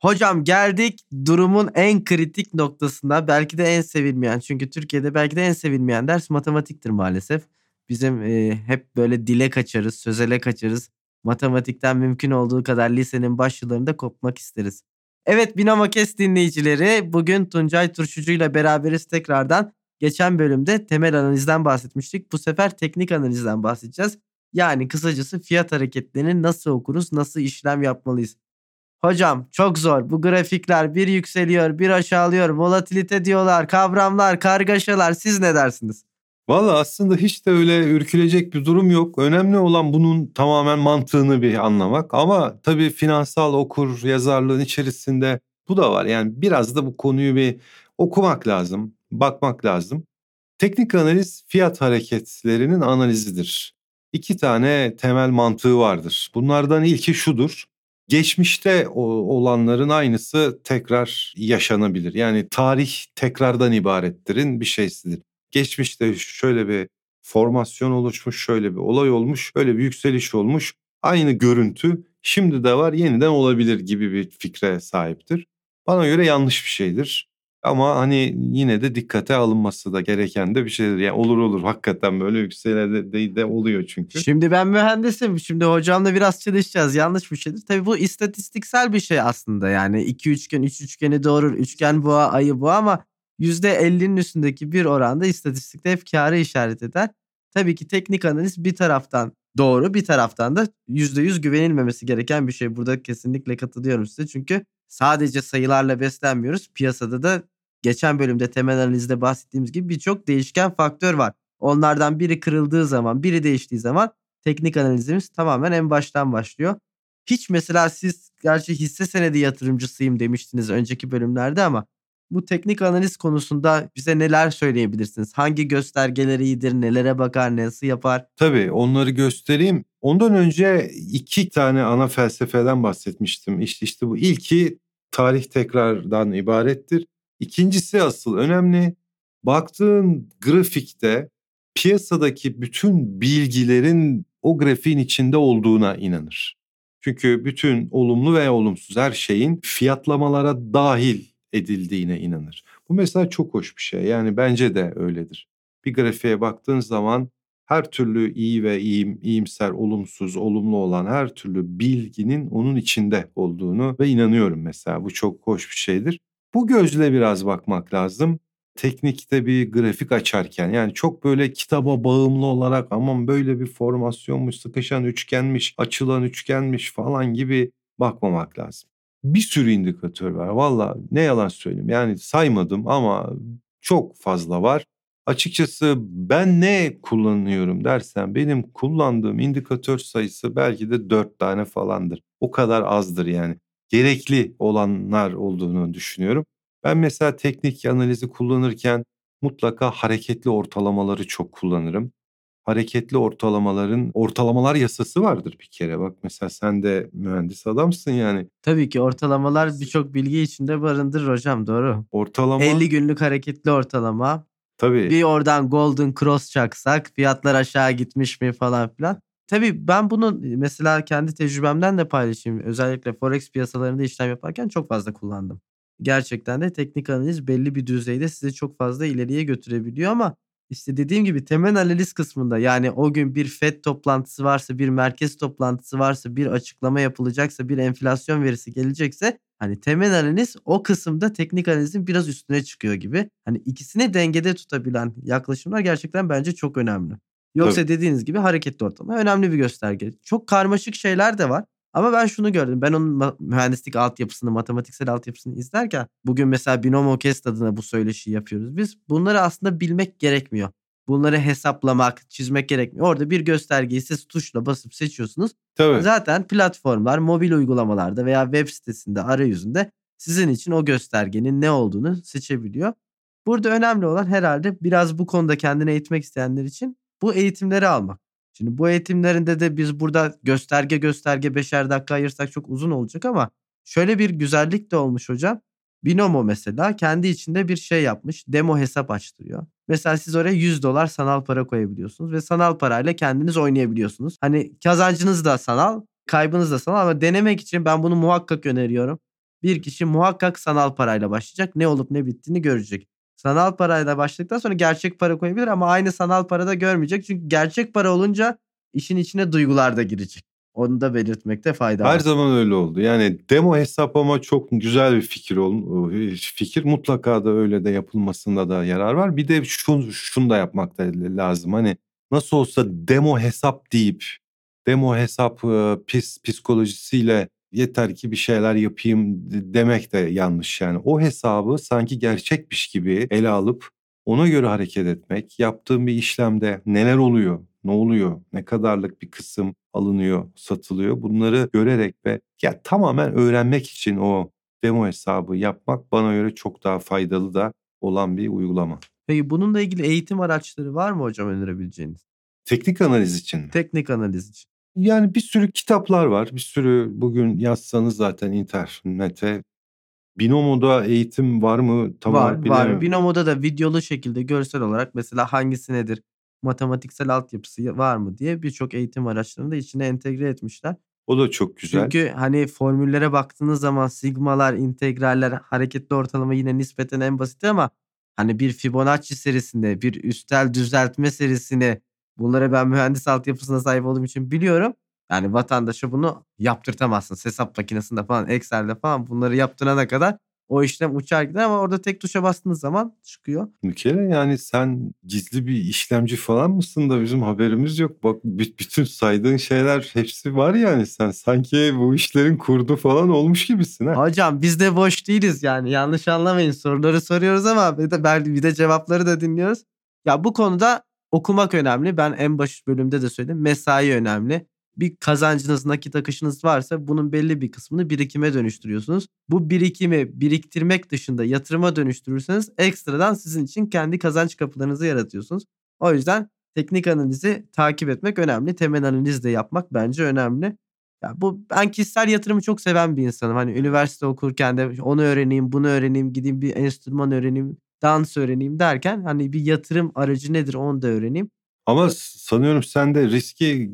Hocam geldik durumun en kritik noktasına belki de en sevilmeyen çünkü Türkiye'de belki de en sevilmeyen ders matematiktir maalesef. Bizim e, hep böyle dile kaçarız, sözele kaçarız. Matematikten mümkün olduğu kadar lisenin baş yıllarında kopmak isteriz. Evet Binomo Kes dinleyicileri bugün Tuncay Turşucu ile beraberiz tekrardan. Geçen bölümde temel analizden bahsetmiştik. Bu sefer teknik analizden bahsedeceğiz. Yani kısacası fiyat hareketlerini nasıl okuruz, nasıl işlem yapmalıyız. Hocam çok zor. Bu grafikler bir yükseliyor, bir aşağılıyor. Volatilite diyorlar, kavramlar, kargaşalar. Siz ne dersiniz? Valla aslında hiç de öyle ürkülecek bir durum yok. Önemli olan bunun tamamen mantığını bir anlamak. Ama tabii finansal okur yazarlığın içerisinde bu da var. Yani biraz da bu konuyu bir okumak lazım, bakmak lazım. Teknik analiz fiyat hareketlerinin analizidir. İki tane temel mantığı vardır. Bunlardan ilki şudur. Geçmişte olanların aynısı tekrar yaşanabilir. Yani tarih tekrardan ibarettirin bir şeysidir. Geçmişte şöyle bir formasyon oluşmuş, şöyle bir olay olmuş, böyle bir yükseliş olmuş. Aynı görüntü şimdi de var, yeniden olabilir gibi bir fikre sahiptir. Bana göre yanlış bir şeydir. Ama hani yine de dikkate alınması da gereken de bir şeydir. Yani olur olur hakikaten böyle yükselerde de, de oluyor çünkü. Şimdi ben mühendisim. Şimdi hocamla biraz çalışacağız. Yanlış bir şeydir. Tabii bu istatistiksel bir şey aslında. Yani iki üçgen, üç üçgeni doğurur. Üçgen boğa, ayı boğa ama %50'nin üstündeki bir oranda istatistikte hep kârı işaret eder. Tabii ki teknik analiz bir taraftan doğru bir taraftan da %100 güvenilmemesi gereken bir şey. Burada kesinlikle katılıyorum size. Çünkü sadece sayılarla beslenmiyoruz. Piyasada da geçen bölümde temel analizde bahsettiğimiz gibi birçok değişken faktör var. Onlardan biri kırıldığı zaman, biri değiştiği zaman teknik analizimiz tamamen en baştan başlıyor. Hiç mesela siz gerçi hisse senedi yatırımcısıyım demiştiniz önceki bölümlerde ama bu teknik analiz konusunda bize neler söyleyebilirsiniz? Hangi göstergeler iyidir, nelere bakar, nasıl yapar? Tabii onları göstereyim. Ondan önce iki tane ana felsefeden bahsetmiştim. İşte, işte bu ilki tarih tekrardan ibarettir. İkincisi asıl önemli. Baktığın grafikte piyasadaki bütün bilgilerin o grafiğin içinde olduğuna inanır. Çünkü bütün olumlu veya olumsuz her şeyin fiyatlamalara dahil edildiğine inanır. Bu mesela çok hoş bir şey. Yani bence de öyledir. Bir grafiğe baktığın zaman her türlü iyi ve iyim, iyimser, olumsuz, olumlu olan her türlü bilginin onun içinde olduğunu ve inanıyorum mesela. Bu çok hoş bir şeydir. Bu gözle biraz bakmak lazım. Teknikte bir grafik açarken yani çok böyle kitaba bağımlı olarak aman böyle bir formasyonmuş, sıkışan üçgenmiş, açılan üçgenmiş falan gibi bakmamak lazım bir sürü indikatör var. Valla ne yalan söyleyeyim yani saymadım ama çok fazla var. Açıkçası ben ne kullanıyorum dersen benim kullandığım indikatör sayısı belki de dört tane falandır. O kadar azdır yani. Gerekli olanlar olduğunu düşünüyorum. Ben mesela teknik analizi kullanırken mutlaka hareketli ortalamaları çok kullanırım hareketli ortalamaların ortalamalar yasası vardır bir kere. Bak mesela sen de mühendis adamsın yani. Tabii ki ortalamalar birçok bilgi içinde barındırır hocam doğru. Ortalama 50 günlük hareketli ortalama. Tabii. Bir oradan golden cross çaksak fiyatlar aşağı gitmiş mi falan filan. Tabii ben bunu mesela kendi tecrübemden de paylaşayım. Özellikle forex piyasalarında işlem yaparken çok fazla kullandım. Gerçekten de teknik analiz belli bir düzeyde sizi çok fazla ileriye götürebiliyor ama işte dediğim gibi temel analiz kısmında yani o gün bir FED toplantısı varsa, bir merkez toplantısı varsa, bir açıklama yapılacaksa, bir enflasyon verisi gelecekse hani temel analiz o kısımda teknik analizin biraz üstüne çıkıyor gibi. Hani ikisini dengede tutabilen yaklaşımlar gerçekten bence çok önemli. Yoksa Tabii. dediğiniz gibi hareketli ortalama önemli bir gösterge. Çok karmaşık şeyler de var. Ama ben şunu gördüm. Ben onun mühendislik altyapısını, matematiksel altyapısını izlerken bugün mesela binomo kest adına bu söyleşiyi yapıyoruz. Biz bunları aslında bilmek gerekmiyor. Bunları hesaplamak, çizmek gerekmiyor. Orada bir göstergeyi siz tuşla basıp seçiyorsunuz. Tabii. Zaten platformlar, mobil uygulamalarda veya web sitesinde arayüzünde sizin için o göstergenin ne olduğunu seçebiliyor. Burada önemli olan herhalde biraz bu konuda kendini eğitmek isteyenler için bu eğitimleri almak. Şimdi bu eğitimlerinde de biz burada gösterge gösterge beşer dakika ayırsak çok uzun olacak ama şöyle bir güzellik de olmuş hocam. Binomo mesela kendi içinde bir şey yapmış. Demo hesap açtırıyor. Mesela siz oraya 100 dolar sanal para koyabiliyorsunuz ve sanal parayla kendiniz oynayabiliyorsunuz. Hani kazancınız da sanal, Kaybınız da sanal ama denemek için ben bunu muhakkak öneriyorum. Bir kişi muhakkak sanal parayla başlayacak. Ne olup ne bittiğini görecek. Sanal parayla başladıktan sonra gerçek para koyabilir ama aynı sanal parada görmeyecek. Çünkü gerçek para olunca işin içine duygular da girecek. Onu da belirtmekte fayda var. Her zaman öyle oldu. Yani demo hesaplama çok güzel bir fikir ol fikir. Mutlaka da öyle de yapılmasında da yarar var. Bir de şunu, şunu da yapmak da lazım. Hani nasıl olsa demo hesap deyip demo hesap pis psikolojisiyle yeter ki bir şeyler yapayım demek de yanlış yani. O hesabı sanki gerçekmiş gibi ele alıp ona göre hareket etmek, yaptığım bir işlemde neler oluyor, ne oluyor, ne kadarlık bir kısım alınıyor, satılıyor bunları görerek ve ya tamamen öğrenmek için o demo hesabı yapmak bana göre çok daha faydalı da olan bir uygulama. Peki bununla ilgili eğitim araçları var mı hocam önerebileceğiniz? Teknik analiz için mi? Teknik analiz için. Yani bir sürü kitaplar var. Bir sürü bugün yazsanız zaten internete Binomo'da eğitim var mı? Tam var var. Binomo'da da videolu şekilde görsel olarak mesela hangisi nedir? Matematiksel altyapısı var mı diye birçok eğitim araçlarını da içine entegre etmişler. O da çok güzel. Çünkü hani formüllere baktığınız zaman sigmalar, integraller, hareketli ortalama yine nispeten en basit ama hani bir Fibonacci serisinde, bir üstel düzeltme serisini bunları ben mühendis altyapısına sahip olduğum için biliyorum. Yani vatandaşa bunu yaptırtamazsın. Hesap makinesinde falan, Excel'de falan bunları yaptırana kadar o işlem uçar gider ama orada tek tuşa bastığınız zaman çıkıyor. Bir kere yani sen gizli bir işlemci falan mısın da bizim haberimiz yok. Bak bütün saydığın şeyler hepsi var yani sen sanki bu işlerin kurdu falan olmuş gibisin. Ha? Hocam biz de boş değiliz yani yanlış anlamayın soruları soruyoruz ama bir de, bir de cevapları da dinliyoruz. Ya bu konuda okumak önemli. Ben en baş bölümde de söyledim. Mesai önemli bir kazancınız, nakit akışınız varsa bunun belli bir kısmını birikime dönüştürüyorsunuz. Bu birikimi biriktirmek dışında yatırıma dönüştürürseniz ekstradan sizin için kendi kazanç kapılarınızı yaratıyorsunuz. O yüzden teknik analizi takip etmek önemli. Temel analiz de yapmak bence önemli. Ya bu ben kişisel yatırımı çok seven bir insanım. Hani üniversite okurken de onu öğreneyim, bunu öğreneyim, gideyim bir enstrüman öğreneyim, dans öğreneyim derken hani bir yatırım aracı nedir onu da öğreneyim. Ama sanıyorum sen de riski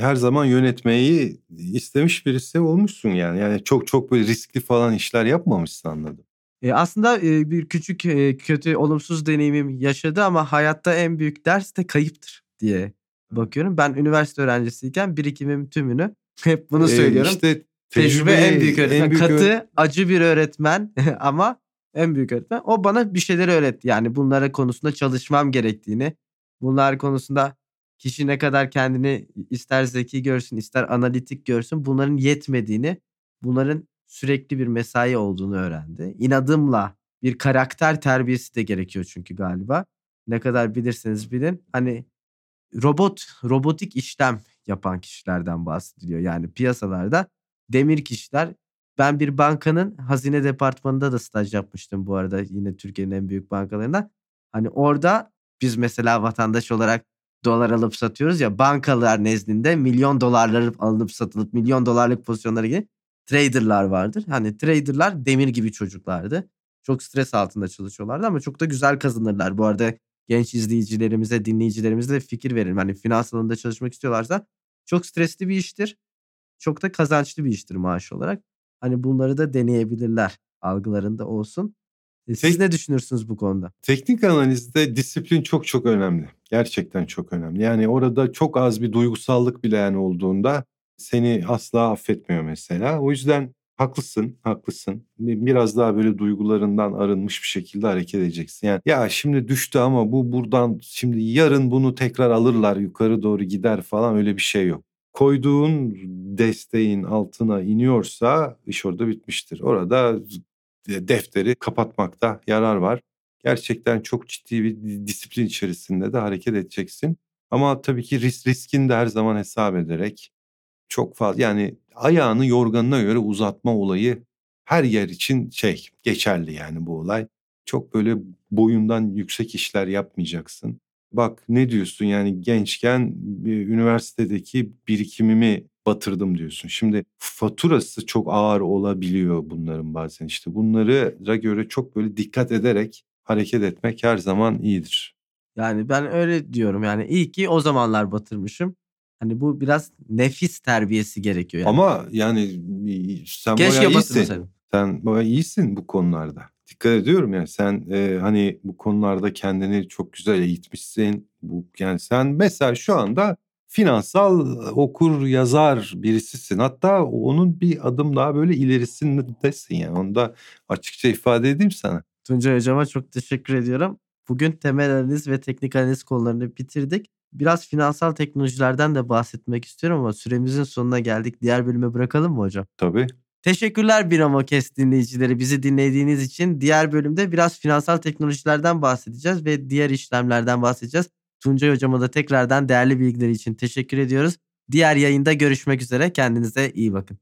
her zaman yönetmeyi istemiş birisi olmuşsun yani. Yani çok çok böyle riskli falan işler yapmamışsın anladım. E, aslında e, bir küçük e, kötü olumsuz deneyimim yaşadı ama hayatta en büyük ders de kayıptır diye bakıyorum. Ben üniversite öğrencisiyken birikimim tümünü hep bunu söylüyorum. E, işte tecrübe, tecrübe en büyük öğretmen. En büyük Katı, öğretmen. acı bir öğretmen ama en büyük öğretmen. O bana bir şeyler öğretti. Yani bunlara konusunda çalışmam gerektiğini, Bunlar konusunda kişi ne kadar kendini ister zeki görsün ister analitik görsün bunların yetmediğini, bunların sürekli bir mesai olduğunu öğrendi. İnadımla bir karakter terbiyesi de gerekiyor çünkü galiba. Ne kadar bilirseniz bilin hani robot, robotik işlem yapan kişilerden bahsediliyor. Yani piyasalarda demir kişiler. Ben bir bankanın hazine departmanında da staj yapmıştım bu arada yine Türkiye'nin en büyük bankalarında. Hani orada biz mesela vatandaş olarak dolar alıp satıyoruz ya bankalar nezdinde milyon dolarları alınıp satılıp milyon dolarlık pozisyonlara gibi traderlar vardır. Hani traderlar demir gibi çocuklardı. Çok stres altında çalışıyorlardı ama çok da güzel kazanırlar. Bu arada genç izleyicilerimize, dinleyicilerimize fikir verelim. Hani finans alanında çalışmak istiyorlarsa çok stresli bir iştir. Çok da kazançlı bir iştir maaş olarak. Hani bunları da deneyebilirler algılarında olsun. E, siz Tek, ne düşünürsünüz bu konuda? Teknik analizde disiplin çok çok önemli. Gerçekten çok önemli. Yani orada çok az bir duygusallık bile yani olduğunda seni asla affetmiyor mesela. O yüzden haklısın, haklısın. Biraz daha böyle duygularından arınmış bir şekilde hareket edeceksin. Yani ya şimdi düştü ama bu buradan şimdi yarın bunu tekrar alırlar yukarı doğru gider falan öyle bir şey yok. Koyduğun desteğin altına iniyorsa iş orada bitmiştir. Orada defteri kapatmakta yarar var. Gerçekten çok ciddi bir disiplin içerisinde de hareket edeceksin. Ama tabii ki risk riskin de her zaman hesap ederek çok fazla yani ayağını yorganına göre uzatma olayı her yer için şey geçerli yani bu olay. Çok böyle boyundan yüksek işler yapmayacaksın. Bak ne diyorsun yani gençken üniversitedeki birikimimi batırdım diyorsun. Şimdi faturası çok ağır olabiliyor bunların bazen. İşte bunlara göre çok böyle dikkat ederek hareket etmek her zaman iyidir. Yani ben öyle diyorum yani iyi ki o zamanlar batırmışım. Hani bu biraz nefis terbiyesi gerekiyor. Yani. Ama yani sen Keşke bayağı iyisin. Sen bayağı iyisin bu konularda. Dikkat ediyorum yani sen e, hani bu konularda kendini çok güzel eğitmişsin. Bu yani sen mesela şu anda finansal okur yazar birisisin. Hatta onun bir adım daha böyle ilerisindesin yani. Onu da açıkça ifade edeyim sana. Tuncay Hocama çok teşekkür ediyorum. Bugün temel analiz ve teknik analiz konularını bitirdik. Biraz finansal teknolojilerden de bahsetmek istiyorum ama süremizin sonuna geldik. Diğer bölüme bırakalım mı hocam? Tabii. Teşekkürler Biramo Kes dinleyicileri bizi dinlediğiniz için. Diğer bölümde biraz finansal teknolojilerden bahsedeceğiz ve diğer işlemlerden bahsedeceğiz. Tuncay Hocam'a da tekrardan değerli bilgileri için teşekkür ediyoruz. Diğer yayında görüşmek üzere. Kendinize iyi bakın.